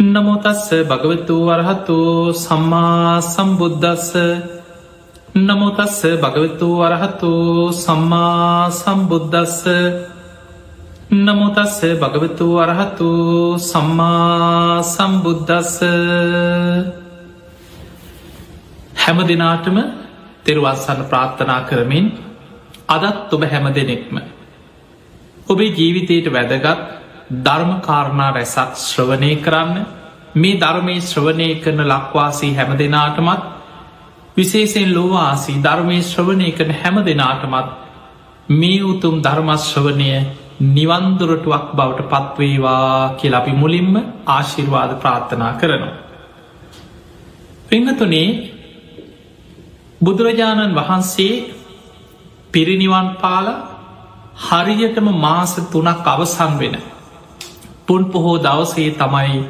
නමුතස්ස භගවතු වරහතු සම්මා සම්බුද්ධස්ස නමුතස්ස භගවතු වරහතු සම්මා සම්බුද්ධස්ස නමුතස්ස භගවතු වරහතු සම්මා සම්බුද්ධස්ස හැම දෙනාටම තෙරුවත්සන්න ප්‍රාර්ථනා කරමින් අදත් ඔබ හැම දෙනෙක්ම ඔබේ ජීවිතයට වැදගත් ධර්මකාරණා රැසක් ශ්‍රවණය කරන්න මේ ධර්මය ශ්‍රවණය කරන ලක්වාසී හැම දෙනාටමත් විශේෂෙන් ලෝවාසී ධර්මය ශ්‍රවණය කරන හැම දෙනාටමත් මේ උතුම් ධර්මශ්‍රවනය නිවන්දුරටුවක් බවට පත්වේවා කියල අපි මුලින්ම ආශිර්වාද ප්‍රාර්ථනා කරනවා. පිංහතුනේ බුදුරජාණන් වහන්සේ පිරිනිවන් පාල හරියටම මාස තුනක් අවසන් වෙන පුන් පොහෝ දවසේ තමයි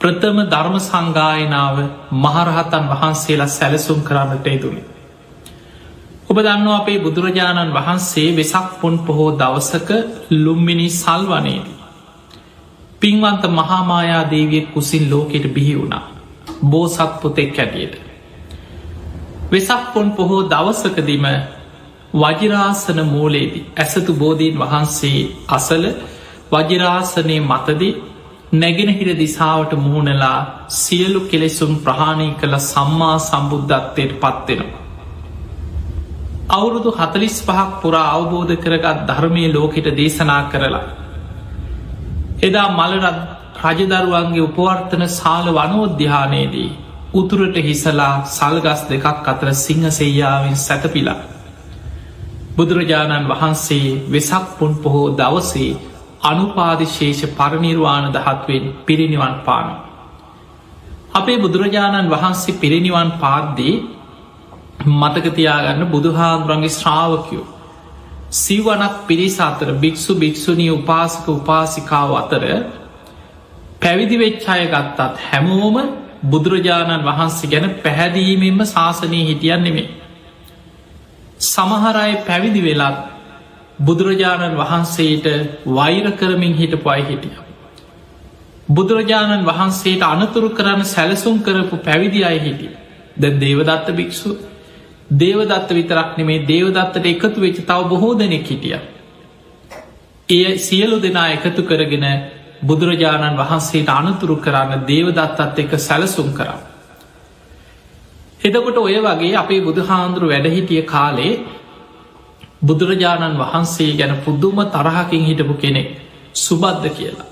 ප්‍රථම ධර්ම සංගායනාව මහරහතන් වහන්සේලා සැලසුම් කරන්නට යුතුනි. ඔබ දන්න අපේ බුදුරජාණන් වහන්සේ වෙසක් පුන් පොහෝ දවසක ලුම්මිනි සල්වනේදී. පින්වන්ත මහාමායාදේවිය කුසින් ලෝකෙට බිහි වුණා බෝසත් පුතෙක් ඇටියට. වෙසක් පොන් පොහෝ දවසකදිම වජිරාසන මූලේදී ඇසතු බෝධීන් වහන්සේ අසල වජිරාසනය මතදී නැගෙනහිර දිසාවට මුහුණලා සියලු කෙලෙසුම් ප්‍රහාණය කළ සම්මා සම්බුද්ධත්වයට පත්වෙනවා. අවුරුදු හතලිස් පහක් පුරා අවබෝධ කරගත් ධර්මය ලෝකෙට දේශනා කරලා. එදා මලරත් රජදරුවන්ගේ උපවර්තන සාල වනෝද්‍යානයේදී උතුරට හිසලා සල්ගස් දෙකක් අතර සිංහ සෙයාවෙන් සැතපිලා. බුදුරජාණන් වහන්සේ වෙසක් පුන් පොහෝ දවසේ අනුපාදිශේෂ පරනිර්වාණ දහත්වෙන් පිරිනිවන් පාන. අපේ බුදුරජාණන් වහන්සේ පිරිනිවන් පාද්දී මතකතියාගන්න බුදුහාන්දුරන්ගේ ශ්‍රාවකයෝ. සිවනක් පිරිස අතර භික්‍ෂු භික්‍ෂුණී උපාසක උපාසිකාව අතර පැවිදි වෙච්චාය ගත්තත් හැමෝම බුදුරජාණන් වහන්සේ ගැන පැහැදීමෙන්ම ශාසනය හිටියන් නෙමේ. සමහරයි පැවිදි වෙලත් බුදුරජාණන් වහන්සේට වෛර කරමින් හිටපු අයි හිටිය. බුදුරජාණන් වහන්සේට අනතුරු කරන්න සැලසුම් කරපු පැවිදි අය හිටිය. ද දේවදත්ත භික්‍ෂු දේවදත්ත විතරක් නෙමේ දේවදත්තට එකතු වෙච්ච තව බොහෝ දෙනෙක් හිටිය. එය සියලු දෙනා එකතු කරගෙන බුදුරජාණන් වහන්සේට අනතුරු කරන්න දේවදත්තත් එක සැලසුම් කරා. එදකොට ඔය වගේ අපේ බුදුහාන්දුරු වැඩහිටිය කාලේ බුදුරජාණන් වහන්සේ ගැන පුද්දුම තරහකින් හිටපු කෙනෙක් සුබද්ධ කියලා.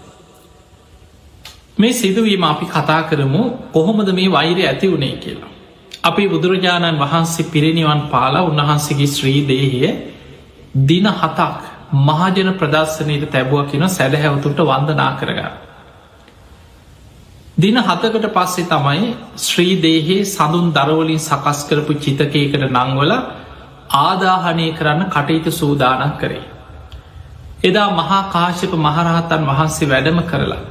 මේ සිදුවීම අපි කතා කරමු කොහොමද මේ වෛරය ඇති වුණේ කියලා. අපි බුදුරජාණන් වහන්සේ පිරිනිවන් පාලා උන්වහන්සේගේ ශ්‍රී දේහය දින හතක් මහජන ප්‍රදර්ශනයට තැබුව කියන සැදහැවතුට වන්දනා කරගන්න. දින හතකට පස්සේ තමයි ශ්‍රී දේහේ සඳුන් දරවලින් සකස් කරපු චිතකයකට නංවල ආදාහනය කරන්න කටයුතු සූදානක් කරේ. එදා මහා කාශප මහරහතන් වහන්සේ වැඩම කරලා.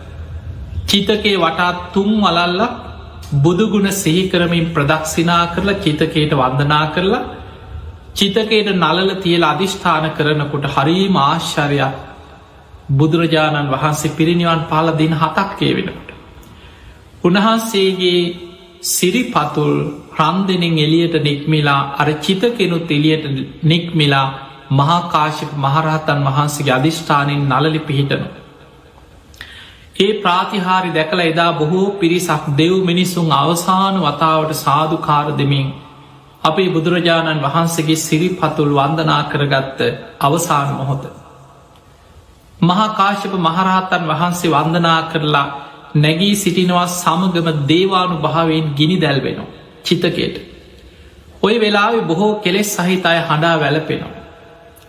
චිතකේ වටාත් තුම් වලල්ලක් බුදුගුණ සිහිකරමින් ප්‍රදක්ෂිනා කරලා චිතකයට වන්දනා කරලා චිතකයට නලල තියල අධිෂ්ඨාන කරනකොට හරීම ආශ්චරයක් බුදුරජාණන් වහන්සේ පිරිනිවන් පාල දින හතක්කේ වෙනකට. උන්වහන්සේගේ සිරිපතුල් රන්දෙනෙන් එලියට නික්මිලා අර චිත කෙනුත් එලියට නික්මිලා මහාකාශික මහරහතන් වහන්සේගේ අධිෂ්ඨානයෙන් නලලි පිහිටනු. ඒ ප්‍රාතිහාරි දැකළ එදා බොහෝ පිරිසක් දෙව් මිනිස්සුන් අවසාන වතාවට සාධකාර දෙමින් අපේ බුදුරජාණන් වහන්සේගේ සිරිපතුල් වන්දනා කරගත්ත අවසාන මොහොත. මහාකාශප මහරහතන් වහන්සේ වන්දනා කරලා නැගී සිටිනවා සමගම දේවානු භාවයෙන් ගිනි දැල්වෙනවා චිතකයට. ඔය වෙලාවෙ බොහෝ කෙලෙස් සහිත අය හඬා වැලපෙනවා.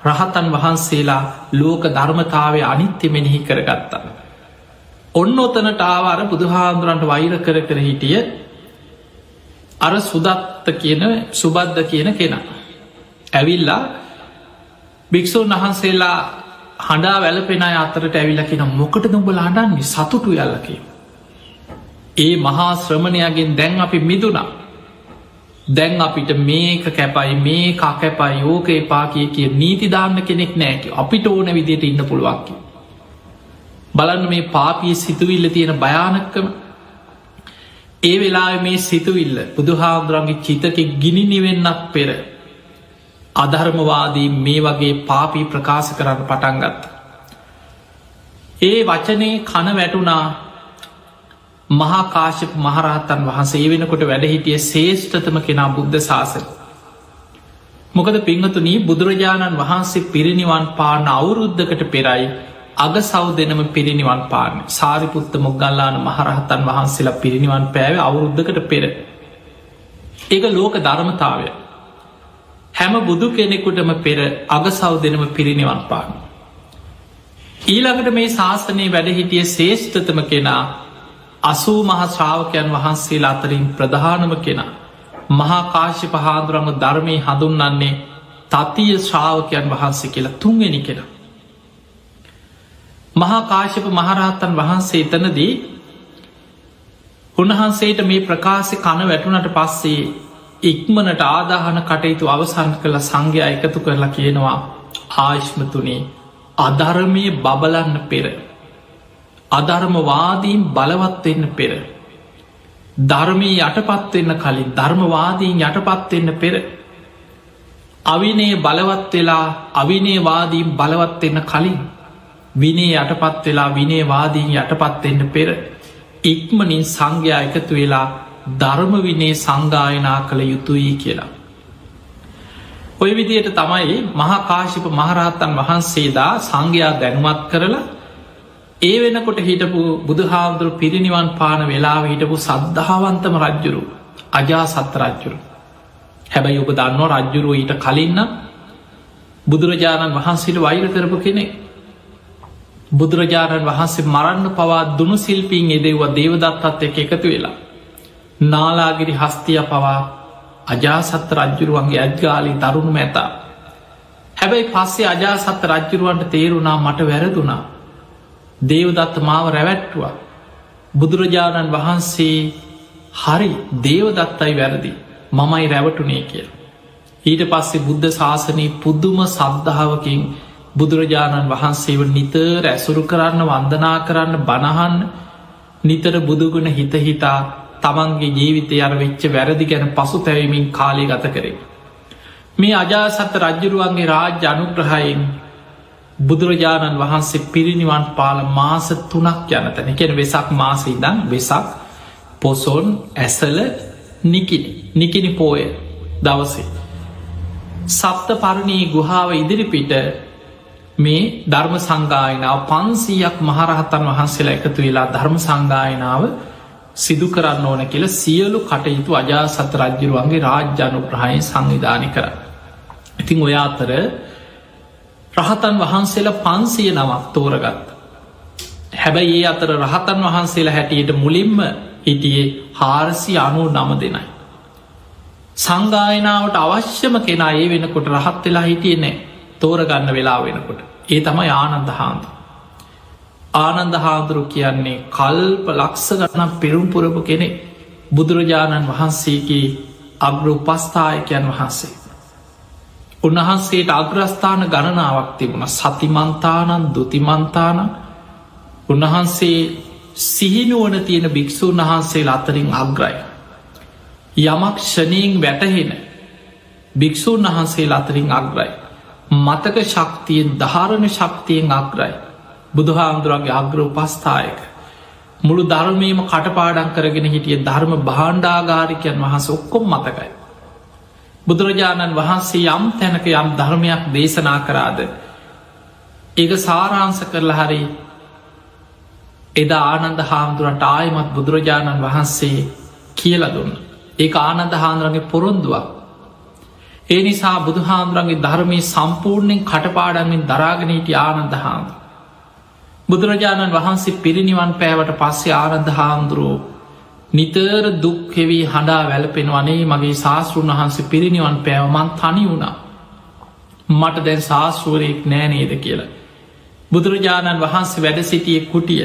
රහතන් වහන්සේලා ලෝක ධර්මතාවය අනිත්‍ය මෙනෙහි කරගත්තන්න. ඔන්න ඔතනට ආවාර බුදුහාන්දුරන්ට වෛර කර කර හිටිය අර සුදත්ත කියන සුබද්ධ කියන කෙනා. ඇවිල්ලා භික්‍ෂූන් වහන්සේලා හඬා වැලපෙන අතරට ඇවිලකින මොකට දුඹල හඩන්නේ සතුටු යල්ලකි. ඒ මහා ශ්‍රමණයගෙන් දැන් අපි මිදුනා දැන් අපිට මේක කැපයි මේ කැපයි යෝක එපා කිය කිය නීතිදාන්න කෙනෙක් නෑක අපිට ඕන විදියට ඉන්න පුළුවන්කි. බලන්න මේ පාපිය සිතුවිල්ල තියෙන භයානක්කම ඒ වෙලා මේ සිතුවිල්ල බුදුහාදුරන්ගේ චිතක ගිනි නිවෙන්නක් පෙර අධර්මවාදී මේ වගේ පාපී ප්‍රකාශ කරන්න පටන්ගත්ත. ඒ වචනේ කන වැටුනා මහාකාශප මහරහතන් වහන්සේ වෙනකොට වැඩහිටිය ශේෂ්ඨතම කෙනා බුද්ධ ශාසන. මොකද පිංහතුනී බුදුරජාණන් වහන්සේ පිරිනිවන් පාන අවුරුද්ධකට පෙරයි අග සෞ දෙනම පිරිනිවන් පාන සාරිපුත්ත මොගල්ලාන මහරහතන් වහන්සේලා පිරිනිවන් පෑව අවුරුද්ධකට පෙර. ඒක ලෝක ධර්මතාවය. හැම බුදු කෙනෙකුටම පෙර අග සෞ දෙනම පිරිනිවන් පාන. ඊළඟට මේ ශාසනය වැඩහිටිය ශේෂ්ඨතම කෙනා අසූ මහ ශ්‍රාවකයන් වහන්සේලා අතරින් ප්‍රධානම කෙනා. මහා කාශ්‍ය පහාදුරම ධර්මය හඳුන්න්නන්නේ තතිය ශ්‍රාවකයන් වහන්සේ කියලා තුන්වෙනි කෙන. මහා කාශ්‍යප මහරහත්තන් වහන්සේ එතනදී උන්වහන්සේට මේ ප්‍රකාශය කන වැටුනට පස්සේ ඉක්මනට ආදාහන කටයුතු අවසන් කළ සංඝයා එකතු කරලා කියනවා ආශ්මතුනේ අධර්මය බබලන්න පෙර අධර්මවාදීන් බලවත්වෙන්න පෙර. ධර්මී යටපත්වෙන්න කලින් ධර්මවාදීන් යටපත්වෙන්න පෙර. අවිනේ බලවත් වෙලා අවිනේවාදීන් බලවත්වෙන්න කලින් විනේ යටපත් වෙලා විනේවාදීන් යටපත්වෙන්න පෙර. ඉක්මනින් සංඝයා එකතු වෙලා ධර්ම විනේ සංගායනා කළ යුතුයි කියලා. ඔය විදියට තමයි මහාකාශිප මහරහත්තන් වහන්සේදා සංඝයා දැනුවත් කරලා ඒ වෙනකොට හිටපු බුදු හාමුදුරු පිරිනිවන් පාන වෙලාව හිටපු සද්ධාවන්තම රජ්ජුරු අජා සත්ත රජ්ජුරු. හැබැයි ඔබ දන්නවා රජ්ජුරුව ඊට කලින්න්න බුදුරජාණන් වහන්සේට වෛර කරපු කෙනෙ බුදුරජාණන් වහන්සේ මරන්න පවා දුනු සිල්පීන් එදෙව්ව දේවදත්තත් එක එකතු වෙලා නාලාගිරි හස්තිය පවා අජාසත්ත රජ්ජුරුවන්ගේ ඇත්ගාලි දරුණු මැතා. හැබැයි පස්සේ අජාසත්ත රජ්ජුරුවන්ට තේරුණා මට වැරදුනා. දේවදත්ත මාව රැවැට්ටුවා බුදුරජාණන් වහන්සේ හරි දේවදත්තයි වැරදි මමයි රැවටුනේ කියල. ඊට පස්සේ බුද්ධ ශාසනී පුද්දුම සද්ධාවකින් බුදුරජාණන් වහන්සේව නිතර ඇසුරු කරන්න වන්දනා කරන්න බණහන් නිතර බුදුගුණ හිතහිතා තමන්ගේ ජීවිතය අර වෙච්ච වැරදි ගැන පසු තැවීමින් කාලය ගත කරේ. මේ අජාසත්ත රජ්ජුරුවන්ගේ රාජ්‍ය අනුග්‍රහයෙන් බුදුරජාණන් වහන්සේ පිරිනිවන් පාල මාස තුනක් යනතැන එකෙන වෙසක් මාස ඉදන් වෙසක් පොසොන් ඇසල නිකිනි නිකිනි පෝය දවසේ. සප්ත පරණී ගුහාව ඉදිරිපිට මේ ධර්ම සංගායනාව පන්සීයක් මහරහතන් වහන්සේලා එකතු වෙලා ධර්ම සංගායනාව සිදු කරන්න ඕන කියල සියලු කටයුතු අජා සත රජ්ජරුවන්ගේ රාජ්‍යානු ප්‍රහය සංවිධානය කර. ඉතිං ඔය අතර රහතන් වහන්සේලා පන්සිය නමක් තෝරගත්ත. හැබැයි ඒ අතර රහතන් වහන්සේලා හැටියට මුලින්ම හිටියේ හාරසි අනුව නම දෙනයි. සංගායනාවට අවශ්‍යම කෙනා ඒ වෙනකොට රහත් වෙලා හිටිය නෑ තෝරගන්න වෙලා වෙනකොට. ඒ තමයි ආනන්ද හාන්ද. ආනන්ද හාදුරු කියන්නේ කල්ප ලක්ස ගණන පෙරුම්පුරපු කෙනෙ බුදුරජාණන් වහන්සේගේ අග්‍ර උපස්ථායකයන් වහන්සේ. උන්වහන්සේට අග්‍රස්ථාන ගණනාවක් තිබුණ සතිමන්තානන් දුතිමන්තාන උන්වහන්සේ සිහිනුවන තියෙන භික්‍ෂූන් වහන්සේ අතරින් අග්‍රයි. යමක් ෂනීන් වැටහෙන භික්‍ෂූන් වහන්සේ අතරින් අග්‍රයි. මතක ශක්තියෙන් ධාරණ ශක්තියෙන් අග්‍රයි. බුදුහාමුදුරන්ගේ අග්‍ර උපස්ථායක. මුළු ධර්මීම කටපාඩන් කරගෙන හිටිය ධර්ම භාණ්ඩාගාරිකයන් වහස ඔක්කොම් මතකයි. බුදුරජාණන් වහන්සේ යම් තැනක යම් ධර්මයක් දේශනා කරාද? ඒක සාරාංස කරලා හරි එදා ආනන්ද හාමුදුරන්ට ආයමත් බුදුරජාණන් වහන්සේ කියල දුන්න. ඒ ආනන්ද හාන්දුරන්ගේ පොරොන්දුවක්. ඒ නිසා බුදුහාමුදුරන්ගේ ධර්මය සම්පූර්ණයෙන් කටපාඩමින් දරාගනීට ආනන්ද හාමුදුර බුදුරජාණන් වහන්සේ පිරිනිවන් පෑවට පස්සේ ආනන්ද හාමුදුරුවෝ නිතර දුක්හෙවී හඬා වැලපෙන වනේ මගේ ශාස්තෘන් වහන්සේ පිරිනිවන් පෑවමන් තනි වුණා. මට දැන් ශාස්තෘවරයෙක් නෑනේද කියලා. බුදුරජාණන් වහන්සේ වැඩ සිටිය කුටිය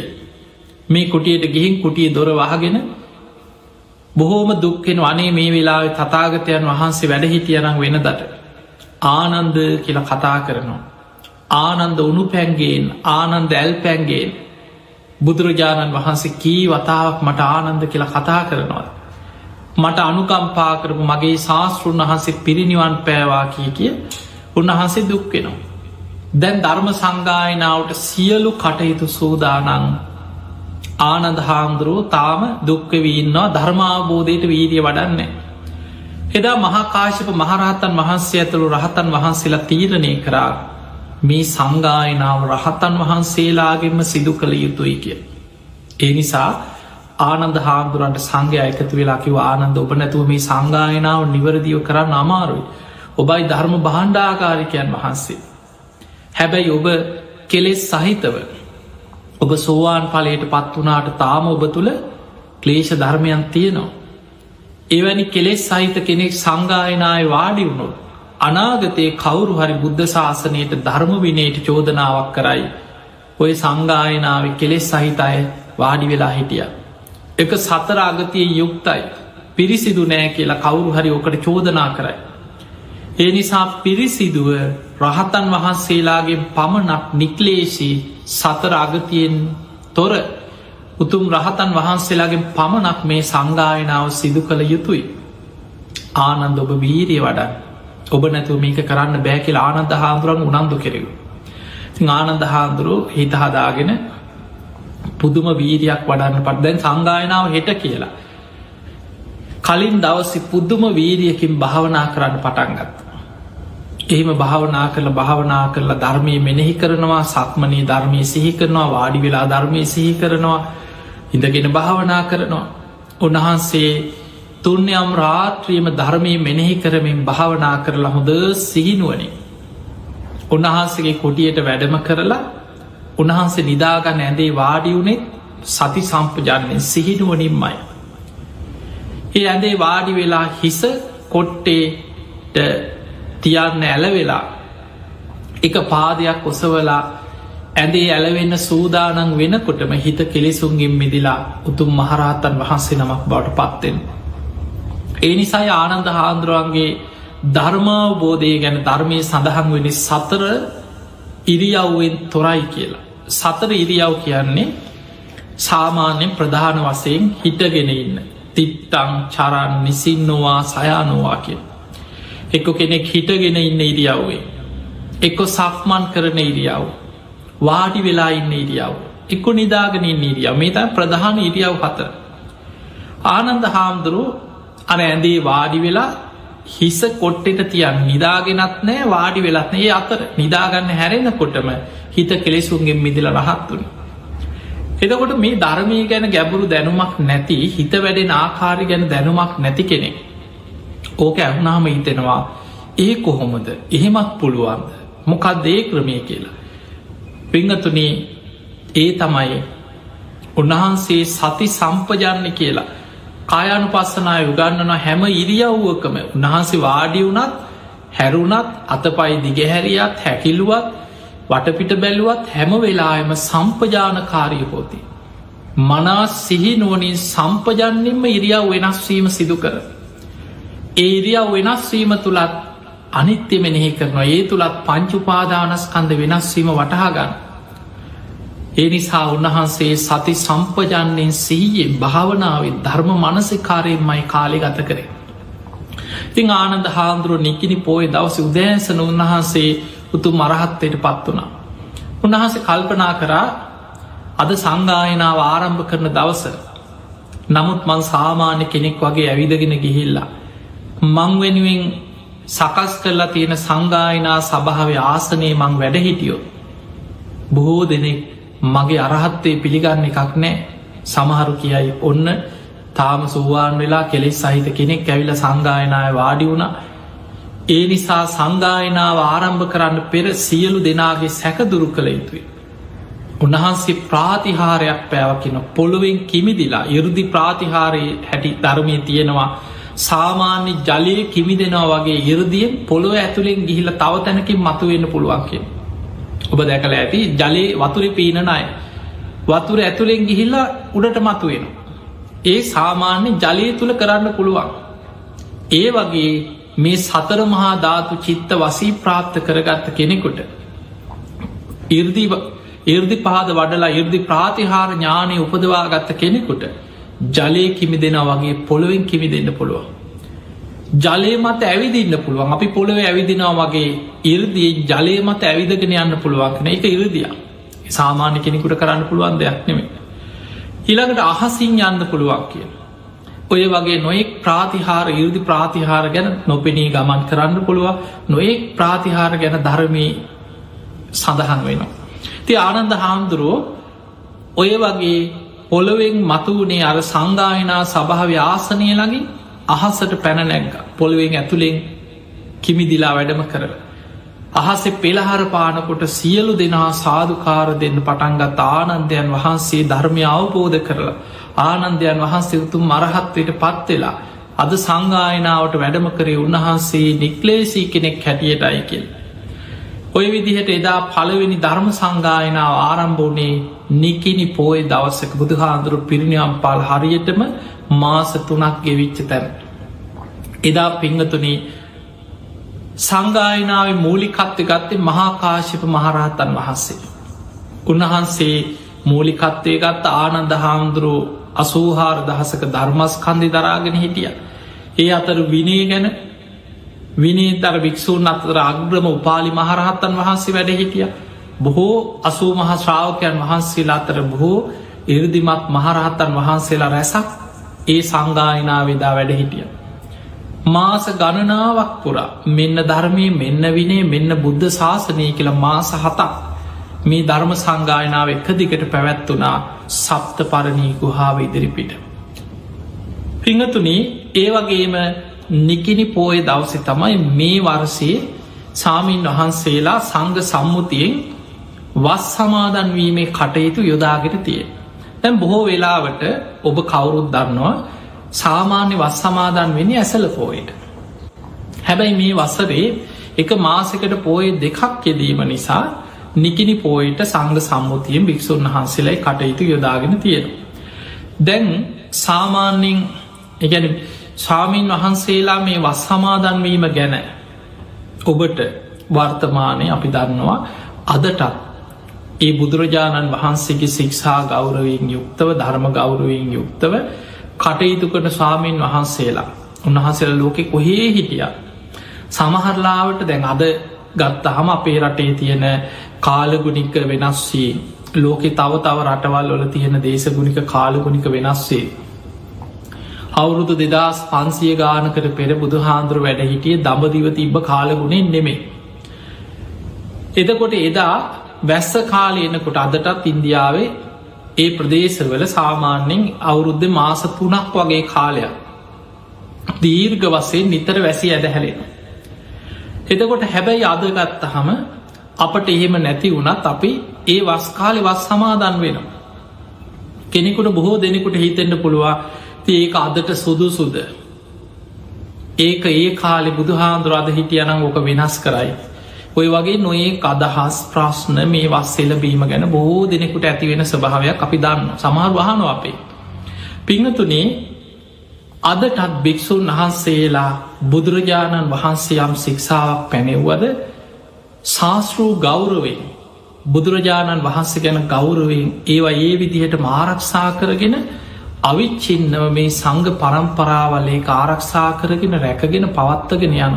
මේ කුටියට ගිහින් කුටිය දොර වහගෙන බොහෝම දුක්කෙන වනේ මේ වෙලාවෙ තතාගතයන් වහන්සේ වැඩහිටියනම් වෙන දට. ආනන්ද කියල කතා කරනවා. ආනන්ද උනු පැන්ගේෙන් ආනන්ද ඇල් පැන්ගේෙන් බුදුරජාණන් වහන්සේ කී වතාවක් මට ආනන්ද කියලා කතා කරනවා. මට අනුකම්පා කරපු මගේ ශාස්තෘන් වහන්සේ පිරිනිවන් පෑවා කිය කිය උන්වහන්සේ දුක්වෙනවා. දැන් ධර්ම සංගායනාවට සියලු කටයුතු සූදානං ආනද හාමුදුරුව තාම දුක්කවීන්නවා ධර්මාබෝධයට වීදිය වඩන්නේ. එදා මහාකාශප මහරහතන් වහන්සේ ඇතුළු රහතන් වහන්සේලා තීරණය කරා මේ සංගායනාව රහතන් වහන්සේලාගෙන්ම සිදු කළ යුතුයි කිය. ඒ නිසා ආනන්ද හාමුදුරන්ට සංඝය එකතු වෙලා කිව ආනන්ද ඔබ නැතුව මේ සංගායනාව නිවරදිව කරන්න අමාරුයි. ඔබයි ධර්ම බහන්්ඩාකාරිකයන් වහන්සේ. හැබැයි ඔබ කෙලෙස් සහිතව ඔබ සෝවාන් පලයට පත් වනාට තාම ඔබ තුළ ක්ලේෂ ධර්මයන් තියනවා. එවැනි කෙලෙස් සහිත කෙනෙක් සංගායනාය වාඩි වුණොත් අනාගතයේ කවුරු හරි බුද්ධ ශාසනයට ධර්ම විනයට චෝදනාවක් කරයි ඔය සංගායනාව කෙලෙස් සහිත අය වාඩි වෙලා හිටිය. එක සතර අගතිය යුක්තයි පිරිසිදු නෑ කියලා කවුරු හරි ඕකට චෝදනා කරයි. ඒ නිසා පිරිසිදුව රහතන් වහන්සේලාගේ පමණක් නික්ලේශී සතර අගතියෙන් තොර උතුම් රහතන් වහන්සේලාගේ පමණක් මේ සංගායනාව සිදු කළ යුතුයි. ආනන්ද ඔබ වීරිය වඩන් ඔබ නැතුව මේක කරන්න බෑ කියලා ආනන්ද හාමුදුරන් උනන්දු කෙරෙවු. ආනන්ද හාන්දුරු හිත හදාගෙන පුදුම වීරයක් වඩන්න පට දැන් සංගායනාව හෙට කියලා. කලින් දවසි පුද්දුම වීරියකින් භාවනා කරන්න පටන්ගත්. එහෙම භාවනා කරල භාවනා කරලා ධර්මය මෙනෙහි කරනවා සක්මනී ධර්මය සිහි කරනවා වාඩි වෙලා ධර්මය සිහි කරනවා ඉඳගෙන භාවනා කරනවා. උන්වහන්සේ තුන්යම් රාත්‍රියම ධර්මය මෙනෙහි කරමින් භාවනා කරලා හොඳ සිහිනුවනින්. උන්වහන්සගේ කොටියට වැඩම කරලා උන්වහන්සේ නිදාගන්න ඇඳේ වාඩිවුනෙත් සති සම්පජානයෙන් සිහිනුවනින්මයි. ඒ ඇඳේ වාඩි වෙලා හිස කොට්ටේට තියන්න ඇලවෙලා එක පාදයක් ඔසවලා ඇඳේ ඇලවෙන්න සූදානන් වෙනකොටම හිත කෙලෙසුන්ගෙන් මිදිලා උතුම් මහරහතන් වහන්සේ නමක් බවට පත්වෙන්. ඒ නිසායි ආනන්ද හාන්දුරුවන්ගේ ධර්මාවබෝධය ගැන ධර්මය සඳහන් වෙනි සතර ඉරියව්වෙන් තොරයි කියලා. සතර ඉරියව් කියන්නේ සාමාන්‍යෙන් ප්‍රධාන වසයෙන් හිටගෙන ඉන්න. තිත්තං චරන් නිසින්නවා සයානවා කිය. එක්කො කෙනෙක් හිටගෙන ඉන්න ඉරියව්වේ. එක්කො සක්මන් කරන ඉරියව්. වාඩි වෙලා ඉන්න ඉරියව්. එක්කො නිදාගෙන ඉන්න ඉරියව මේ තයි ප්‍රධාන ඉරියව් හතර. ආනන්ද හාමුදුරුව අර ඇඳේ වාඩි වෙලා හිස කොට්ටෙට තියන් නිදාගෙනත් නෑ වාඩි වෙලත් ඒ අතර නිදාගන්න හැරෙනකොටම හිත කෙලෙසුන්ගෙන් මිදිල රහත්තුනි. එදකොට මේ ධර්මය ගැන ගැබුරු දැනුමක් නැති හිත වැඩෙන ආකාරි ගැන දැනුමක් නැති කෙනෙක්. ඕක ඇහුනාම හිතෙනවා ඒ කොහොමද එහෙමත් පුළුවන්ද මොකක් දේ ක්‍රමය කියලා. පිංහතුනේ ඒ තමයි උන්වහන්සේ සති සම්පජන්න කියලා කායනු පස්සනාය උගන්නන හැම ඉරියව්වකම උන්වහන්සේ වාඩි වුනත් හැරුණත් අතපයි දිගහැරියත් හැකිලුවත් වටපිට බැලුවත් හැම වෙලායම සම්පජානකාරී හෝති. මනා සිහි නුවනින් සම්පජන්නින්ම ඉරියව් වෙනස්වීම සිදු කර. ඒ ඉරියව් වෙනස්වීම තුළත් අනිත්‍ය මෙනෙහි කරනවා ඒ තුළත් පංචුපාදානස්කන්ද වෙනස්වීම වටහාගන්න. ඒ නිසා උන්වහන්සේ සති සම්පජන්යෙන් සීයෙන් භාවනාවෙන් ධර්ම මනසිකාරයෙන්මයි කාලෙ ගත කරේ. ඉතිං ආනන්ද හාන්දුරුව නිකිනි පෝය දවස උදෑසන උන්වහන්සේ උතු මරහත්තයට පත් වනා. උන්වහන්සේ කල්පනා කරා අද සංගායනාව ආරම්භ කරන දවස නමුත් මං සාමාන්‍ය කෙනෙක් වගේ ඇවිදගෙන ගිහිල්ලා. මං වෙනුවෙන් සකස් කරලා තියෙන සංගායනා සභාව ආසනයේ මං වැඩහිටියෝ. බොහෝ දෙනෙක් මගේ අරහත්තේ පිළිගන්න එකක් නෑ සමහරු කියයි ඔන්න තාම සුවාන් වෙලා කෙලෙස් සහිත කෙනෙක් ඇවිල සංගායනාය වාඩි වුණ ඒ නිසා සංගායනාව ආරම්භ කරන්න පෙර සියලු දෙනාගේ සැකදුරු කළ යුතුයි. උන්වහන්සේ ප්‍රාතිහාරයක් පැවකින පොළුවෙන් කිමිදිලා ඉරුදි ප්‍රාතිහාරයේ හැටි ධර්මය තියෙනවා සාමාන්‍ය ජලය කිමි දෙනවා වගේ ඉරදියෙන් පොළොව ඇතුළෙන් ගිහිල තව තැනකින් මතුවෙන්න පුළුවන්කින්. ඔබ දැකල ඇති ජලයේ වතුරි පීනන අය වතුර ඇතුළෙන් ගිහිල්ලා උඩට මතුවෙන. ඒ සාමාන්‍ය ජලය තුළ කරන්න පුළුවන්. ඒ වගේ මේ සතර මහා ධාතු චිත්ත වසී ප්‍රාප්ත කරගත්ත කෙනෙකුට ඉර්දී ඉර්දි පාද වඩලා ඉර්දි ප්‍රාතිහාර ඥානය උපදවා ගත්ත කෙනෙකුට ජලය කිමි දෙෙන වගේ පොළොවෙන් කිමි දෙන්න පුළුවන්. ජලය මත ඇවිදින්න පුළුවන් අපි පොළොව ඇවිදිනවා වගේ ඉරදිය ජලය මත ඇවිදගෙන යන්න පුළුවන්කන එක ඉරදිය සාමාන්‍ය කෙනෙකුට කරන්න පුළුවන් දෙයක් නෙමේ. ඊළඟට අහසින් යන්න පුළුවන් කිය. ඔය වගේ නොයෙක් ප්‍රාතිහාර ඉරදි ප්‍රාතිහාර ගැන නොපෙනී ගමන් කරන්න පුළුවන් නොයෙක් ප්‍රාතිහාර ගැන ධර්මී සඳහන් වෙනවා. ති ආනන්ද හාමුදුරුවෝ ඔය වගේ පොළොවෙන් මතුවනේ අර සංගායනා සභාව ආසනය ලඟින් අහසට පැන නැග්ග පොළුවෙන් ඇතුළෙන් කිමිදිලා වැඩම කරව. අහසේ පෙළහර පානකොට සියලු දෙනා සාධකාර දෙන්න පටන්ගත් ආනන්දයන් වහන්සේ ධර්මය අවබෝධ කරලා ආනන්දයන් වහන්සේ උතුම් මරහත්වයට පත්වෙලා අද සංගායනාවට වැඩම කරේ උන්වහන්සේ නික්ලේසී කෙනෙක් හැටියටයි කියල්. ඔය විදිහට එදා පළවෙනි ධර්ම සංගායනාව ආරම්භෝනේ නිකිනි පෝය දවස්සක බුදුහාන්දුරු පිරිනියම් පාල් හරියටම මාස තුනක් ගෙවිච්ච තැන. එදා පිංහතුනේ සංගායනාව මූලිකත්ව ගත්තේ මහාකාශප මහරහතන් වහන්සේ. උන්වහන්සේ මූලිකත්වය ගත්ත ආනන්ද හාමුදුරුව අසූහාර දහසක ධර්මස්කන්දි දරාගෙන හිටිය. ඒ අතර විනේ ගැන විනීතර භික්‍ෂූන් අතර අග්‍රම උපාලි මහරහත්තන් වහන්සේ වැඩ හිටිය. බොහෝ අසූ මහ ශ්‍රාවකයන් වහන්සේලා අතර බොහෝ ඉරදිමත් මහරහත්තන් වහන්සේලා රැසක් ඒ සංගායනාවෙදා වැඩ හිටිය. මාස ගණනාවක් පුරා මෙන්න ධර්මය මෙන්න විනේ මෙන්න බුද්ධ ශාසනය කියල මාස හතක් මේ ධර්ම සංගායනාව එක දිගට පැවැත්වනා සප්ත පරණී ගුහාාව ඉදිරිපිට. පිංහතුනේ ඒ වගේම නිකිනි පෝය දවසෙ තමයි මේ වර්සයේ සාමීන් වහන්සේලා සංග සම්මුතියෙන් වස් සමාදන්වීමේ කටයුතු යොදාගෙන තිය. තැන් බොහෝ වෙලාවට ඔබ කවුරුත් දන්නවා සාමාන්‍ය වස් සමාදන් වෙන ඇසල පෝයට. හැබැයි මේ වසරේ එක මාසකට පෝය දෙකක් යෙදීම නිසා නිකිනි පෝයට සංග සම්මුතියෙන් භික්‍ෂූන් වහන්සේලයි කටයුතු යොදාගෙන තියෙන. දැන් සාමාන්‍යින් එකැන ස්වාමීන් වහන්සේලා මේ වස් සමාදන්වීම ගැන ඔබට වර්තමානය අපි දන්නවා අදටත් ඒ බුදුරජාණන් වහන්සේගේ සික්ෂා ගෞරවයෙන් යුක්තව ධර්ම ගෞරවයෙන් යුක්තව කටයුතු කරන ස්වාමීන් වහන්සේලා උන්වහන්සේල ලෝකෙ කොහේ හිටිය සමහරලාවට දැන් අද ගත්තහම අපේ රටේ තියෙන කාලගුණික වෙනස්සේ ලෝකෙ තව තව රටවල් වල තියෙන දේශගුණික කාලගුණික වෙනස්සේ අවුරුදු දෙදස් පන්සිය ගානකට පෙර බුදු හාන්දුර වැඩ හිටිය දඹදිව තිබ්බ කාලගුණෙන් නෙමේ. එදකොට එදා වැස්ස කාලයනකොට අදටත් ඉන්දියාවේ ඒ ප්‍රදේශවල සාමාන්‍යෙන් අවුරුද්ධ මාස තුනක් වගේ කාලයක් දීර්ග වසේ නිතර වැසි ඇදහැලෙන. එතකොට හැබැයි අදගත්තහම අපට එහෙම නැති වුණත් අපි ඒ වස්කාලෙ වස් සමාදන් වෙනවා. කෙනෙකුට බොහෝ දෙනෙකුට හිතෙන්න්න පුළුවන් ඒක අදට සුදු සුද ඒක ඒ කාලෙ බුදු හාන්දුර අද හිටියනම් ඕක වෙනස් කරයි ඔය වගේ නොඒ අදහස් ප්‍රශ්න මේ වස්සෙල බීම ගැන බොහෝ දෙනෙකුට ඇතිවෙන ස්වභාවයක් අපි දන්න සමහර වහනු අපේ පිංහතුනේ අදටත් භික්‍ෂූන් වහන්සේලා බුදුරජාණන් වහන්සේ යම් සික්ෂාවක් පැනෙව්වද ශාස්තෘූ ගෞරවෙන් බුදුරජාණන් වහන්සේ ගැන ගෞරවෙන් ඒවා ඒ විදිහට මාරක්ෂා කරගෙන අවිච්චින්නව මේ සංග පරම්පරාවලේ ආරක්ෂා කරගෙන රැකගෙන පවත්තගෙන යන.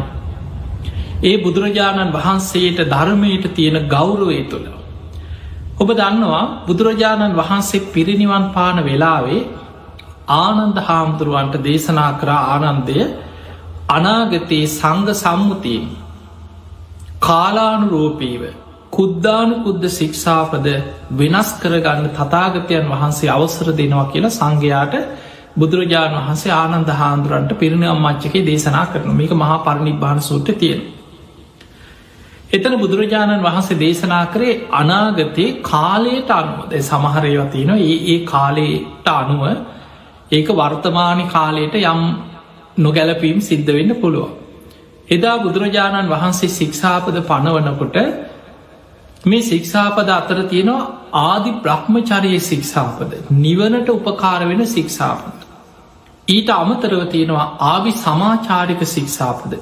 ඒ බුදුරජාණන් වහන්සේට ධර්මයට තියෙන ගෞරවය තුළ. ඔබ දන්නවා බුදුරජාණන් වහන්සේ පිරිනිවන් පාන වෙලාවේ ආනන්ද හාමුදුරුවන්ට දේශනා කරා ආනන්දය අනාගතයේ සංග සම්මුතියෙන් කාලානුරෝපීව කුද්දානු කුද්ද ශික්ෂාපද වෙනස් කරගන්න තතාගතයන් වහන්සේ අවසර දෙනවා කියලා සංඝයාට බුදුරජාණන් වහන්සේ ආනන්ද හාන්දුරන්ට පිරිණම් මච්චකේ දේශනා කරන මේක මහා පරිනිබ්බාන සූට්‍ර තියෙන. එතන බුදුරජාණන් වහන්සේ දේශනා කරේ අනාගතයේ කාලයට අනුවද සමහරයවතින ඒ ඒ කාලයට අනුව ඒක වර්තමානි කාලයට යම් නොගැලපීම් සිද්ධ වෙන්න පුළුවන්. එදා බුදුරජාණන් වහන්සේ ශික්ෂාපද පනවනකොට මේ ශික්ෂාපද අතර තියෙනවා ආදි බ්‍රහ්මචරයේ ශික්ෂාපද නිවනට උපකාර වෙන ශික්ෂාපද. ඊට අමතරව තියෙනවා ආවි සමාචාරික ශික්ෂාපද.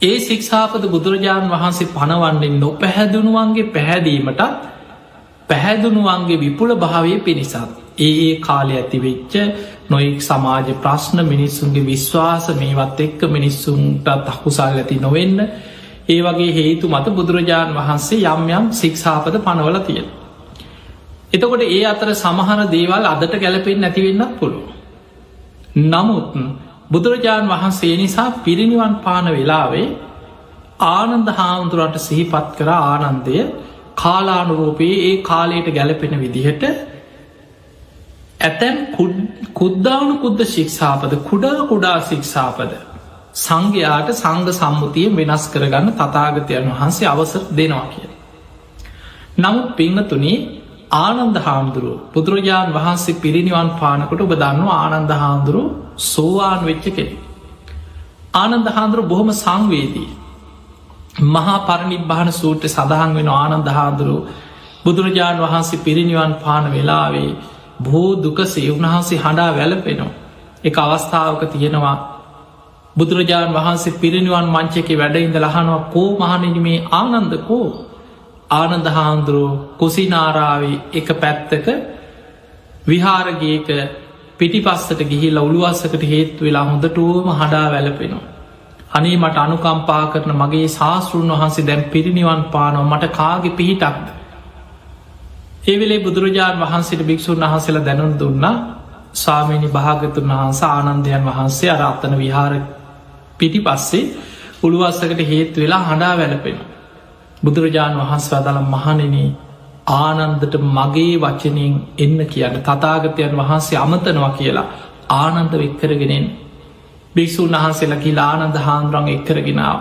ඒ ශික්ෂාපද බුදුරජාණන් වහන්සේ පනවන්නේ නොපැහැදුනුවන්ගේ පැහැදීමටත් පැහැදුනුවන්ගේ විපුල භාවය පිණිසත්. ඒ ඒ කාලය ඇතිවෙච්ච නොයෙක් සමාජ ප්‍රශ්න මිනිස්සුන්ගේ විශ්වාස මේවත් එක්ක මිනිස්සුන්ට තකුසල් ඇති නොවෙන්න ඒ වගේ හේතු මත බුදුරජාණන් වහන්සේ යම් යම් සික්ෂාපද පනවල තියෙන. එතකොට ඒ අතර සමහර දේවල් අදට ගැලපෙන් නැතිවෙන්නත් පුළුව. නමුත් බුදුරජාණන් වහන්සේ නිසා පිරිනිවන් පාන වෙලාවේ ආනන්ද හාමුදුරන්ට සිහිපත් කර ආනන්දය කාලානුරූපයේ ඒ කාලයට ගැලපෙන විදිහට ඇතැම් කුද්දාවනු කුද්ද ශික්ෂාපද කුඩා කුඩා ශික්ෂාපද සංඝයාට සංග සම්මුතිය වෙනස් කරගන්න තතාගතයන් වහන්සේ අවසර දෙනවා කිය. නමුත් පිංහතුනේ ආනන්ද හාමුදුරුව බුදුරජාණන් වහන්සේ පිරිනිවන් පානකොට ඔබ දන්නවා ආනන්ද හාමුදුරු සෝවාන් වෙච්ච කෙනෙ. ආනන්ද හාන්දුරු බොහොම සංවේදී. මහා පරණිබ්භාන සූට්‍ර සඳහන් වෙන ආනන්ද හාදුරු බුදුරජාණන් වහන්සේ පිරිනිවන් පාන වෙලාවේ බෝ දුකසේ උන්වහන්සේ හඬා වැලපෙනවා. එක අවස්ථාවක තියෙනවා බුදුරජාණන් වහන්සේ පිරිනිවන් මංචක වැඩඉඳ ලහනවා කෝ මහනිනිමේ ආනන්දකෝ ආනන්ද හාන්දුරුව කුසිනාරාවේ එක පැත්තක විහාරගේක පිටිපස්සට ගිහිල්ල උළුවස්සකට හේතු වෙලා හොඳටුවම හඩා වැලපෙනවා. අනේ මට අනුකම්පා කරන මගේ ශාස්තෘන් වහන්සේ දැම් පිරිනිවන් පානව මට කාගෙ පිහිටක්ද. ඒවෙලේ බුදුරජාණන් වහන්සේට භික්‍ෂූන් වහන්සේලා දැනුන් දුන්නා ස්වාමීනි භාගතුන් වහන්ස ආනන්දයන් වහන්සේ අර අත්තන විහාර පිටි පස්සේ උළුවස්සකට හේතු වෙලා හඬා වැලපෙන. බුදුරජාණන් වහන්ස අදලම් මහනෙන ආනන්දට මගේ වචනයෙන් එන්න කියන්න තතාගතයන් වහන්සේ අමතනවා කියලා ආනන්ද වෙක්කරගෙනෙන් භික්‍ෂූන් වහන්සේලා කියලා ආනන්ද හාන්දුරන් එක්කරගෙනාව.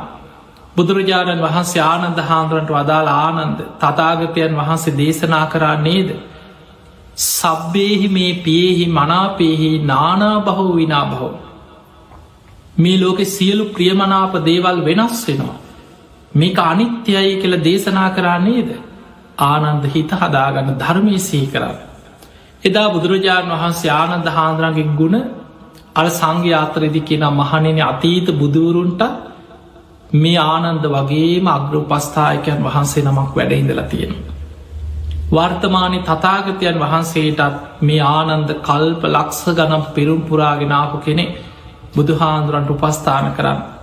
බුදුරජාණන් වහන්සේ ආනන්ද හාන්දුරන්ට වදාළ ආනන්ද තතාගතයන් වහන්සේ දේශනා කරා නේද. සබ්බේහි මේ පියෙහි මනාපේහි නානා බහෝ විනා බහෝ. මේ ලෝකෙ සියලු ප්‍රියමනාප දේවල් වෙනස් වෙනවා. මේක අනිත්‍යයි කියල දේශනා කරා නේද. ආනන්ද හිත හදාගන්න ධර්මය සහි කරන්න. එදා බුදුරජාණන් වහන්සේ ආනන්ද හාන්දුරන්ගේ ගුණ අර සංඝ අතරදි කියෙන මහණෙන අතීත බුදුවරුන්ට මේ ආනන්ද වගේම අග්‍රපස්ථායකයන් වහන්සේ නමක් වැඩඉඳලා තියෙන. වර්තමානි තතාගතයන් වහන්සේටත් මේ ආනන්ද කල්ප ලක්ස ගනම් පෙරුම් පුරාගෙනාපු කෙනෙ බුදුහාන්දුරන්ට උපස්ථාන කරන්න.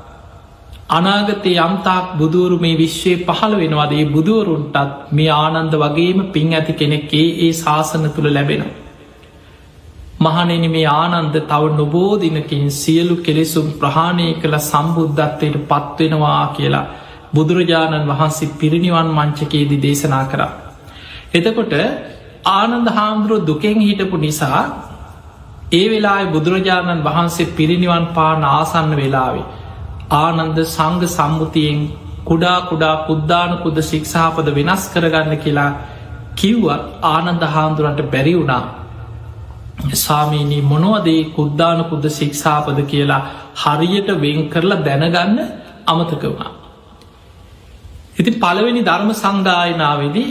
අනාගතය යම්තාක් බුදුවරු මේ විශ්වය පහළ වෙනවාදේ බුදුවරුන්ටත් මේ ආනන්ද වගේම පින් ඇති කෙනෙක්ගේ ඒ ශාසන තුළ ලැබෙනවා. මහනෙන මේ ආනන්ද තව නොබෝදිනකින් සියලු කෙලෙසුම් ප්‍රහාණය කළ සම්බුද්ධත්වයට පත්වෙනවා කියලා බුදුරජාණන් වහන්සේ පිරිනිවන් මංචකයේදී දේශනා කරා. එතකොට ආනන්ද හාමුදුරුව දුකෙන් හිටපු නිසා ඒ වෙලා බුදුරජාණන් වහන්සේ පිරිනිවන් පා නාසන්න වෙලාවේ. ආනන්ද සංග සම්මුතියෙන් කුඩා කුඩා පුද්ධානකුද ශික්ෂාපද වෙනස් කරගන්න කියලා කිව්වත් ආනන්ද හාමුදුරන්ට බැරි වුණා සාමීනී මොනවදේ කුද්දාන පුද්ද ශික්ෂාපද කියලා හරියට වෙන් කරලා දැනගන්න අමතක වුණා. ඉති පළවෙනි ධර්ම සංගායනාවේදී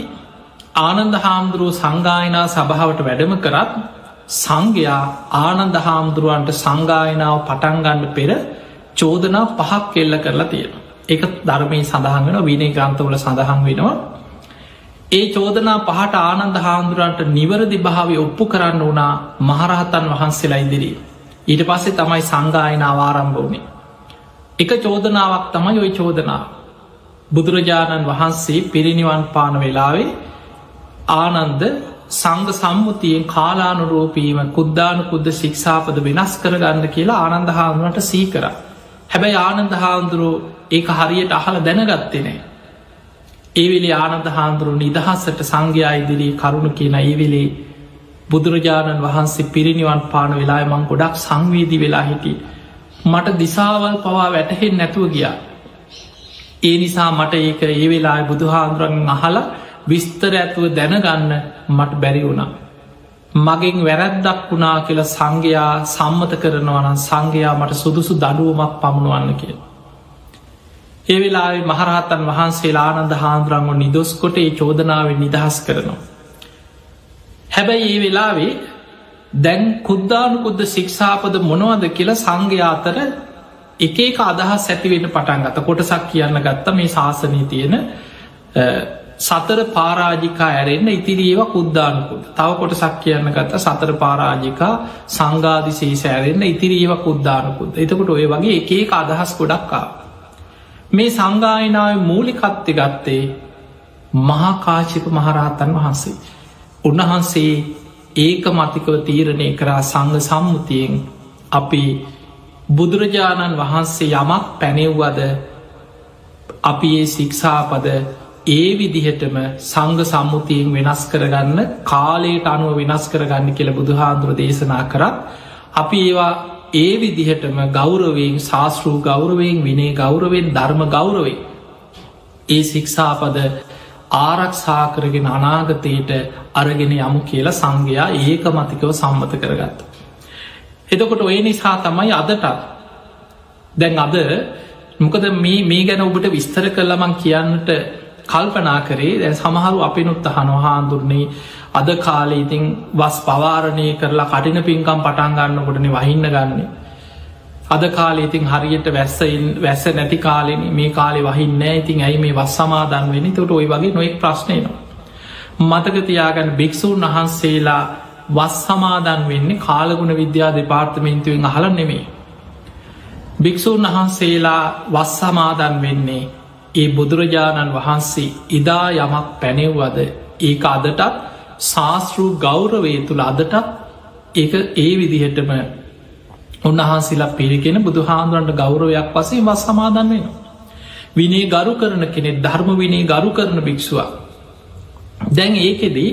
ආනන්ද හාමුදුරුව සංගායනා සභාවට වැඩම කරත් සංඝයා ආනන්ද හාමුදුරුවන්ට සංගායනාව පටන්ගන්න පෙර චෝදනා පහක් කෙල්ල කරලා තියෙන. එක ධර්මය සඳහන් වෙන විනය ග්‍රන්ථවල සඳහන් වෙනවා ඒ චෝදනා පහට ආනන්ද හාමුදුරන්ට නිවරදි භාවය ඔප්පු කරන්න වනා මහරහතන් වහන්සේලා ඉදිරී. ඊට පස්සේ තමයි සංගායනාව ආරම්භ වනේ. එක චෝදනාවක් තමයි ඔයි චෝදනා. බුදුරජාණන් වහන්සේ පිරිනිවන් පාන වෙලාවේ ආනන්ද සංග සම්මුතියෙන් කාලානුරෝපීම කුද්දානු කුද්ද ශික්ෂාපද වෙනස් කරගන්න කියලා ආනන්ද හාමුදුරට සීකර. හැබැයි ආනන්ද හාමුදුරුව ඒක හරියට අහල දැනගත්තෙනේ. ඒවෙලේ ආනන්ද හාන්දුරු නිදහස්සට සංඝයා ඉදිරී කරුණු කියන ඒවෙලේ බුදුරජාණන් වහන්සේ පිරිනිවන් පාන වෙලා මං ගොඩක් සංවේදී වෙලා හිටි මට දිසාවල් පවා වැටහෙන් නැතුව ගියා. ඒ නිසා මට ඒක ඒ වෙලා බුදුහාන්දුරන් අහල විස්තර ඇතුව දැනගන්න මට බැරි වුණා. මගෙන් වැරැද්දක් වුණා කියලා සංඝයා සම්මත කරනවනම් සංඝයා මට සුදුසු දඩුවමක් පමුණුවන්න කියලා ඒ වෙලාවේ මහරහතන් වහන්සේ ආනන්ද හාන්දුරංග නිදොස්කොට ඒ චෝදනාවෙන් නිදහස් කරනවා. හැබැයි ඒ වෙලාවේ දැන් කුද්දානුකුද්ද ශික්ෂාපද මොනවද කියලා සංඝය අතර එක එක අදහස් ඇතිවෙන්න පටන් ගත කොටසක් කියන්න ගත්ත මේ ශාසනය තියෙන සතර පාරාජිකා ඇරෙන්න්න ඉතිරීව කුද්දානකුට තව කොට සක් කියන්න ගත්ත සතර පාරාජිකා සංගාධිසේ සෑරෙන්න්න ඉතිරීව කුද්දානකුත් එතකොට ඔය වගේ එකඒ අදහස් ගොඩක්කා මේ සංගායනාව මූලිකත්ති ගත්තේ මහාකාශිප මහරහතන් වහන්සේ. උන්වහන්සේ ඒක මතිකව තීරණය කරා සංග සම්මුතියෙන් අපි බුදුරජාණන් වහන්සේ යමක් පැනෙව්වද අපි ඒ සික්ෂාපද ඒ විදිහටම සංග සම්මුතියෙන් වෙනස් කරගන්න කාලයට අනුව වෙනස් කරගන්න කියල බුදුහාන්දුර දේශනා කරත් අපි ඒවා ඒ විදිහටම ගෞරවයෙන් ශාස්තෘ ගෞරවයෙන් විනේ ගෞරවෙන් ධර්ම ගෞරවේ ඒ සික්ෂාපද ආරක්ෂා කරගෙන අනාගතයට අරගෙන යමු කියලා සංඝයා ඒක මතිකව සම්මත කරගත්ත. එතකොට ඔය නිසා තමයි අදටත් දැන් අද මොකද මේ ගැන ඔබට විස්තර කරලමං කියන්නට කල්පනා කරේ දැ සමහරු අපිනුත්ත හනොහාන්දුරන්නේ අද කාලේ ඉතිං වස් පවාරණය කරලා කටින පින්කම් පටන්ගන්න කොටන වහින්න ගන්නේ අද කාලේ ඉතින් හරියට වැස්සයින් වැස්ස නැති කාලෙන මේ කාලෙ වහින්න ඉතින් ඇයි මේ වස් සමාදන් වෙන තොට ඔයි වගේ නොෙක් ප්‍රශ්නයනවා. මතකතියාගැන භික්‍ෂූන් වහන්සේලා වස් සමාදන් වෙන්නේ කාලගුණ විද්‍යා දෙපාර්තමේන්තුවෙන් අහල නෙමේ. භික්‍ෂූන් වහන්සේලා වස් සමාදන් වෙන්නේ ඒ බුදුරජාණන් වහන්සේ ඉදා යමක් පැනෙව්වද ඒක අදටත් ශාස්තෘ ගෞරවේ තුළ අදටත් ඒ ඒ විදිහටම උන්වහන්සේලා පිරිගෙන බුදු හාන්දුරන්ට ගෞරවයක් පසේ වස් සමාදන් වෙන. විනේ ගරු කරන කෙනෙ ධර්ම විනේ ගරු කරන භික්ෂුවක්. දැන් ඒකෙදී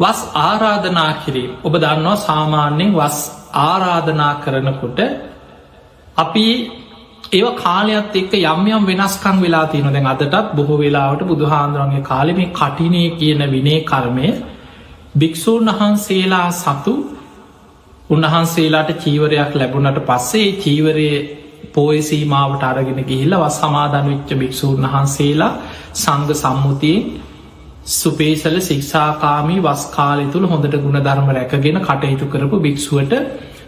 වස් ආරාධනා කිරීම ඔබ දන්නවා සාමාන්‍යයෙන් වස් ආරාධනා කරනකොට අපි ඒ කාලයක්ත් එක්ක යම් යම් වෙනස්කං වෙලා තියෙන දැන් අදටත් බොහෝ වෙලාවට බුදුහාන්දුරන්ගේ කාලෙම කටිනේ කියන විනේ කර්මය භික්‍ෂූන් වහන්සේලා සතු උන්වහන්සේලාට චීවරයක් ලැබුණට පස්සේ චීවරය පෝයසීමාවට අරගෙන ගිහිල්ල වස් සමාධන විච්ච භික්‍ෂූන් වහන්සේලා සංග සම්මුතියෙන් සුපේසල ශික්ෂාකාමී වස්කාලය තුළ හොඳට ගුණධර්ම රැකගෙන කටයුතු කරපු භික්‍ෂුවට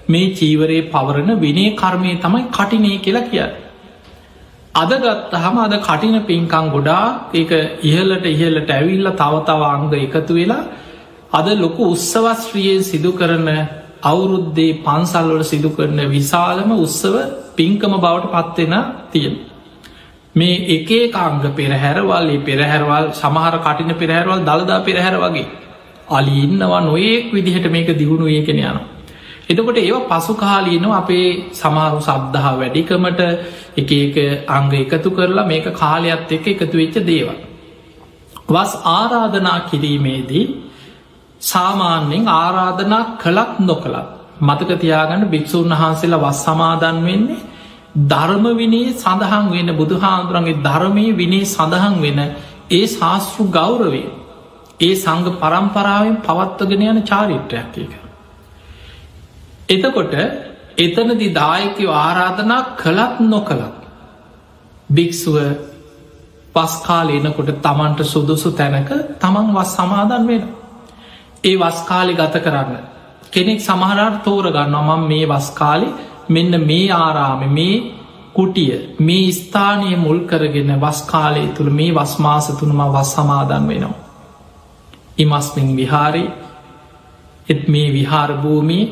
මේ චීවරයේ පවරණ විනේ කර්මය තමයි කටිනේ කියලා කිය. අද ගත්තහම අද කටින පින්කං ගොඩා ඒක ඉහලට ඉහලට ඇවිල්ල තවතව අංග එකතු වෙලා අද ලොකු උත්සවස්ත්‍රියෙන් සිදු කරන අවුරුද්දේ පන්සල්වල සිදු කරන විශාලම උත්සව පින්කම බවට පත්වෙන තියෙන. මේ එකේ කාංග පෙරහැරවල් පෙරහැරවල් සමහර කටින පෙරහැරවල් දළදා පෙරහැර වගේ. අලි ඉන්නවා නොයෙක් විදිහට මේක දියුණු ඒකෙන යන. එතකොට ඒව පසු කාලීනව අපේ සමාරු සබ්දහා වැඩිකමට එක එක අංග එකතු කරලා මේක කාලයක්ත් එක එකතු වෙච්ච දේව. වස් ආරාධනා කිරීමේදී සාමාන්‍යෙන් ආරාධනා කළත් නොකළත් මතකතියාගන්න භික්‍ෂූන් වහන්සේලා වස් සමාදන් වෙන්නේ ධර්ම විනේ සඳහන් වෙන බුදුහාන්දුරන්ගේ ධර්මය විනේ සඳහන් වෙන ඒ ශාස්තෘ ගෞරවේ ඒ සංග පරම්පරාවෙන් පවත්වගෙන යන චාරිත්‍රයක් එක. එතකොට එතනදි දායකව ආරාධනා කළත් නොකළත් භික්‍ෂුව පස්කාල එනකොට තමන්ට සුදුසු තැනක තමන් වස් සමාදන් වෙන. ඒ වස්කාලි ගත කරන්න. කෙනෙක් සමහරට තෝරගන්න මම මේ වස්කාලි මෙන්න මේ ආරාම මේ කුටිය මේ ස්ථානය මුල් කරගෙන වස්කාලය තුළ මේ වස්මාස තුනම වස් සමාදන් වෙනවා. ඉමස්මින් විහාරි එත් මේ විහාරභූමී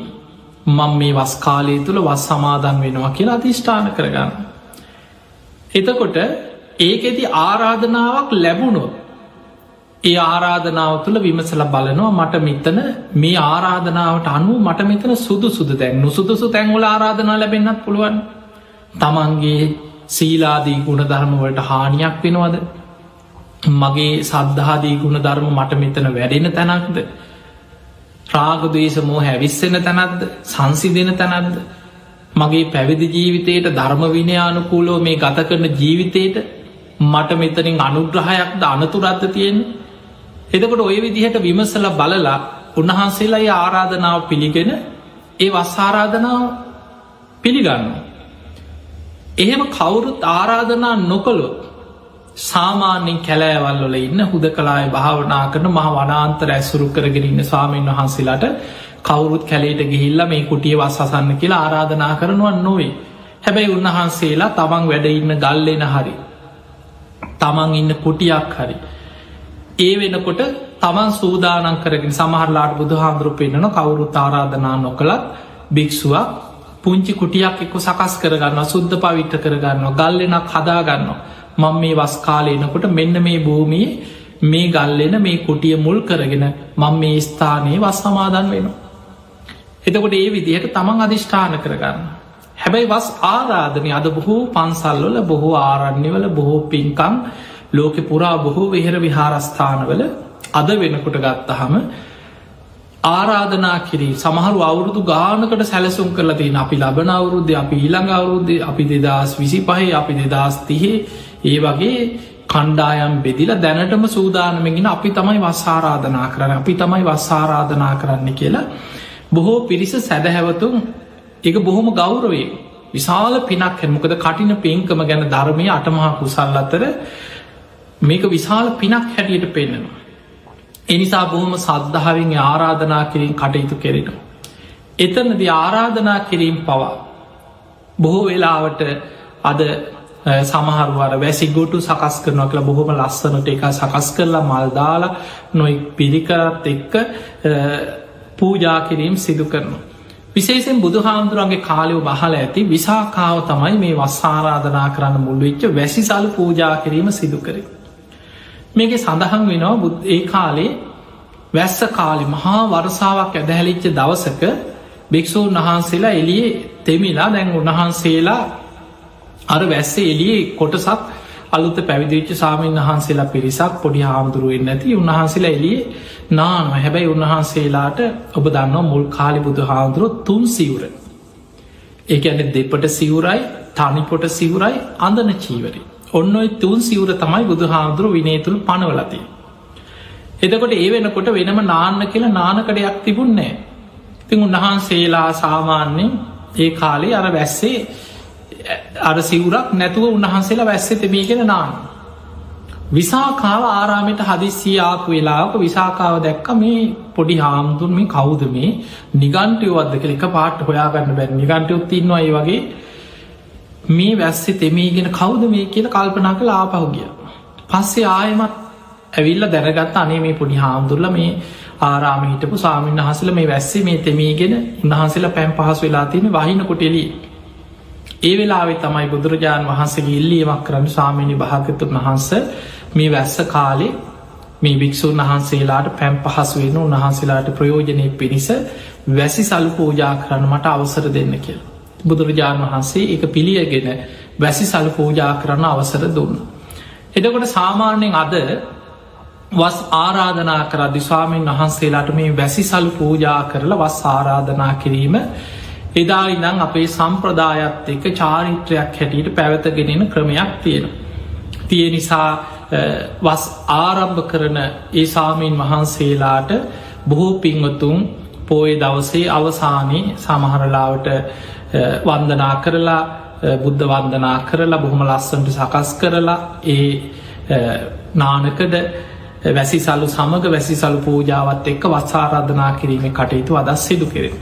මං මේ වස්කාලය තුළ වස් සමාදන් වෙනවා කියලා අධිෂ්ඨාන කරගන්න. එතකොට ඒකෙති ආරාධනාවක් ලැබුණොත් ඒ ආරාධනාව තුළ විමසල බලනවා මට මෙතන මේ ආරාධනාවට අනුව මට මෙතන සුදු සුදු තැන් නුසුදුසු තැන්වල ආරාධනා ලැබෙන්න්නත් පුළුවන්. තමන්ගේ සීලාදී ගුණ ධර්මවලට හානියක් වෙනවද? මගේ සද්ධාදී ගුණ ධර්ම මට මෙතන වැඩෙන තැනක්ද? රාගදේශ මෝ හැවිස්සෙන තැනක්ද? සංසි දෙන තැනක්ද? මගේ පැවිදි ජීවිතයට ධර්ම විනයානුකූලෝ මේ ගත කරන ජීවිතයට මට මෙතනින් අනුග්‍රහයක්ද අනතුරත්ත තියෙන්නේ? එතකොට ඔය විදිහට විමසල බලලා උන්වහන්සේලා ආරාධනාව පිළිගෙන ඒ වස්සාරාධනාව පිළිගන්න. එහෙම කවුරුත් ආරාධනා නොකොළොත් සාමාන්‍යෙන් කැලෑවල්ලොල ඉන්න හුද කලාය භාවනා කරන මහ වනාන්තර ඇසුරු කරගෙන ඉන්න ස්වාමීන් වහන්සේලාට කවුරුත් කැලේට ගිහිල්ල මේ කුටිය වස් අසන්න කියලා ආරාධනා කරනුවන් නොවේ. හැබැයි උන්වහන්සේලා තමන් වැඩ ඉන්න ගල්ලෙන හරි. තමන් ඉන්න කුටියක් හරි. ඒ වෙනකොට තමන් සූදානන් කරගෙන සමහරලාට බුදු හාමුදුරු පෙන්න්නන කවුරු තාරාධනා නොකළත් භික්ෂුවක් පුංචි කුටියක් එක්ක සකස් කරගන්න සුද්ධ පවිට්ට කරගන්න ගල්ලෙනක් හදාගන්න මං මේ වස් කාලයනකොට මෙන්න මේ භූමී මේ ගල්ලෙන මේ කුටිය මුල් කරගෙන මං මේ ස්ථානයේ වස් සමාදන් වෙනවා. එතකොට ඒ විදිහට තමන් අධිෂ්ඨාන කරගන්න. හැබැයි වස් ආරාධනය අද බොහෝ පන්සල්වල බොහෝ ආරණ්‍යවල බොහෝ පින්කං ලෝකෙ පුරා බොහෝ වෙහෙර විහාරස්ථානවල අද වෙනකොට ගත්තහම ආරාධනා කිරී සමහරු අවුරුදු ගානකට සැලසුම් කරලා තියෙන අපි ලබන අවුරුද්ධ අපි ඊළඟ අවුරුද්ධ අපි දෙදස් විසි පහහි අපි දෙදස් තිහේ ඒ වගේ කණ්ඩායම් බෙදිල දැනටම සූදානමගෙන අපි තමයි වස්සාරාධනා කරන්න අපි තමයි වස්සාරාධනා කරන්න කියලා බොහෝ පිරිස සැදහැවතුන් එක බොහොම ගෞරවේ විශාල පිනක් හැමකද කටින පේංකම ගැන ධර්මය අටමහා කුසල් අතර මේක විශාල පිනක් හැටියට පෙන්නවා. එනිසා බොහොම සද්ධාවෙන් ආරාධනා කිරීම කටයුතු කෙරෙනවා. එතනද ආරාධනා කිරීම් පවා බොහෝ වෙලාවට අද සමහරුවර වැසි ගොටු සකස් කරනවා කියලා බොහොම ලස්සනට එක සකස් කරලා මල්දාලා නොයි පිරිකරත් එක්ක පූජා කිරීම් සිදු කරනවා. විශේෂෙන් බුදු හාමුදුරන්ගේ කාලයව බහල ඇති විසාකාව තමයි මේ වස්සාරාධනා කරන්න මුල්වෙච්ච වැසි සල් පූජා කිරීම සිදු කරේ. මේක සඳහන් වෙනවා බුද් ඒ කාලේ වැස්ස කාලි මහා වරසාාවක් ඇදහැලිච්ච දවසක භික්‍ෂූන් වහන්සේලා එලියේ තෙමිලා දැන් උන්වහන්සේලා අර වැස්ස එලියේ කොටසක් අලුත පැවිදිච්ච සාමීන් වහන්සේලා පිරිසක් පොඩි හාමුදුරුවෙන් නැති උන්වහන්සේලා එලියේ නානම හැබැයි උන්වහන්සේලාට ඔබ දන්නවා මුල් කාලි බුදු හාමුදුරුව තුන් සිවුර ඒක ඇන දෙපට සිවුරයි තනිපොට සිවුරයි අඳන චීවරේ ඔන්න ඔයි තුන් සිවර තමයි බුදු හාමුදුරු විනේතුළ පනවලති. එතකොට ඒ වෙනකොට වෙනම නාන්න කියලා නානකඩයක් තිබුන්නේ. ඉතින් උන්වහන්සේලා සාමාන්‍යෙන් ඒ කාලේ අර වැස්සේ අර සිවුරක් නැතුව උන්වහන්සේලා වැස්සේ තෙබීගෙන නාන්න. විසාකාව ආරාමයට හදිස්සී ආපු වෙලාක විසාකාව දැක්ක මේ පොඩි හාමුදුන් මේ කවුද මේ නිගන්ටයෝවත්ද කෙක පාට හොයාගන්න බැ නිගන්ටයොත් ඉන්නවා ඒ වගේ මේ වැස්සේ තෙමීගෙන කවුද මේ කියල කල්පනා කළ ආපහුගිය. පස්සේ ආයමත් ඇවිල්ල දැනගත් අනේ මේ පොඩි හාමුදුරල මේ ආරාම හිටපු සාමීන් වහසල මේ වැස්සේ මේ තෙමීගෙන උන්හන්සේලා පැම් පහස් වෙලා තියෙන වහින කොටෙලි. ඒ වෙලාවෙ තමයි බුදුරජාණන් වහන්සගේ ඉල්ලියමක් කරන්න සාමීනි භාගතුන් වහන්ස මේ වැස්ස කාලේ මේ භික්‍ෂූන් වහන්සේලාට පැම් පහස් වෙන උන්වහන්සේලාට ප්‍රයෝජනය පිණිස වැසි සල් පූජා කරන්න මට අවසර දෙන්න කියලා. බුදුරජාණන් වහන්සේ එක පිළියගෙන වැසි සල් පූජා කරන්න අවසර දුන්න. එදකොට සාමාන්‍යයෙන් අද වස් ආරාධනා කර දිස්වාමීන් වහන්සේලාට මේ වැසි සල් පූජා කරලා වස් ආරාධනා කිරීම එදා ඉදං අපේ සම්ප්‍රදායත් එක චාරිත්‍රයක් හැටියට පැවතගෙනෙන ක්‍රමයක් තියෙන. තිය නිසා වස් ආරම්භ කරන ඒ සාමීන් වහන්සේලාට බොහෝ පින්වතුන් පෝය දවසේ අවසානයේ සමහරලාවට වන්දනා කරලා බුද්ධ වන්දනා කරලා බොහොම ලස්සන්ට සකස් කරලා ඒ නානකද වැසි සල්ලු සමඟ වැසි සලු පූජාවත් එක්ක වත්සාරාධනා කිරීම කටයුතු අදස් සිදු කෙරෙන.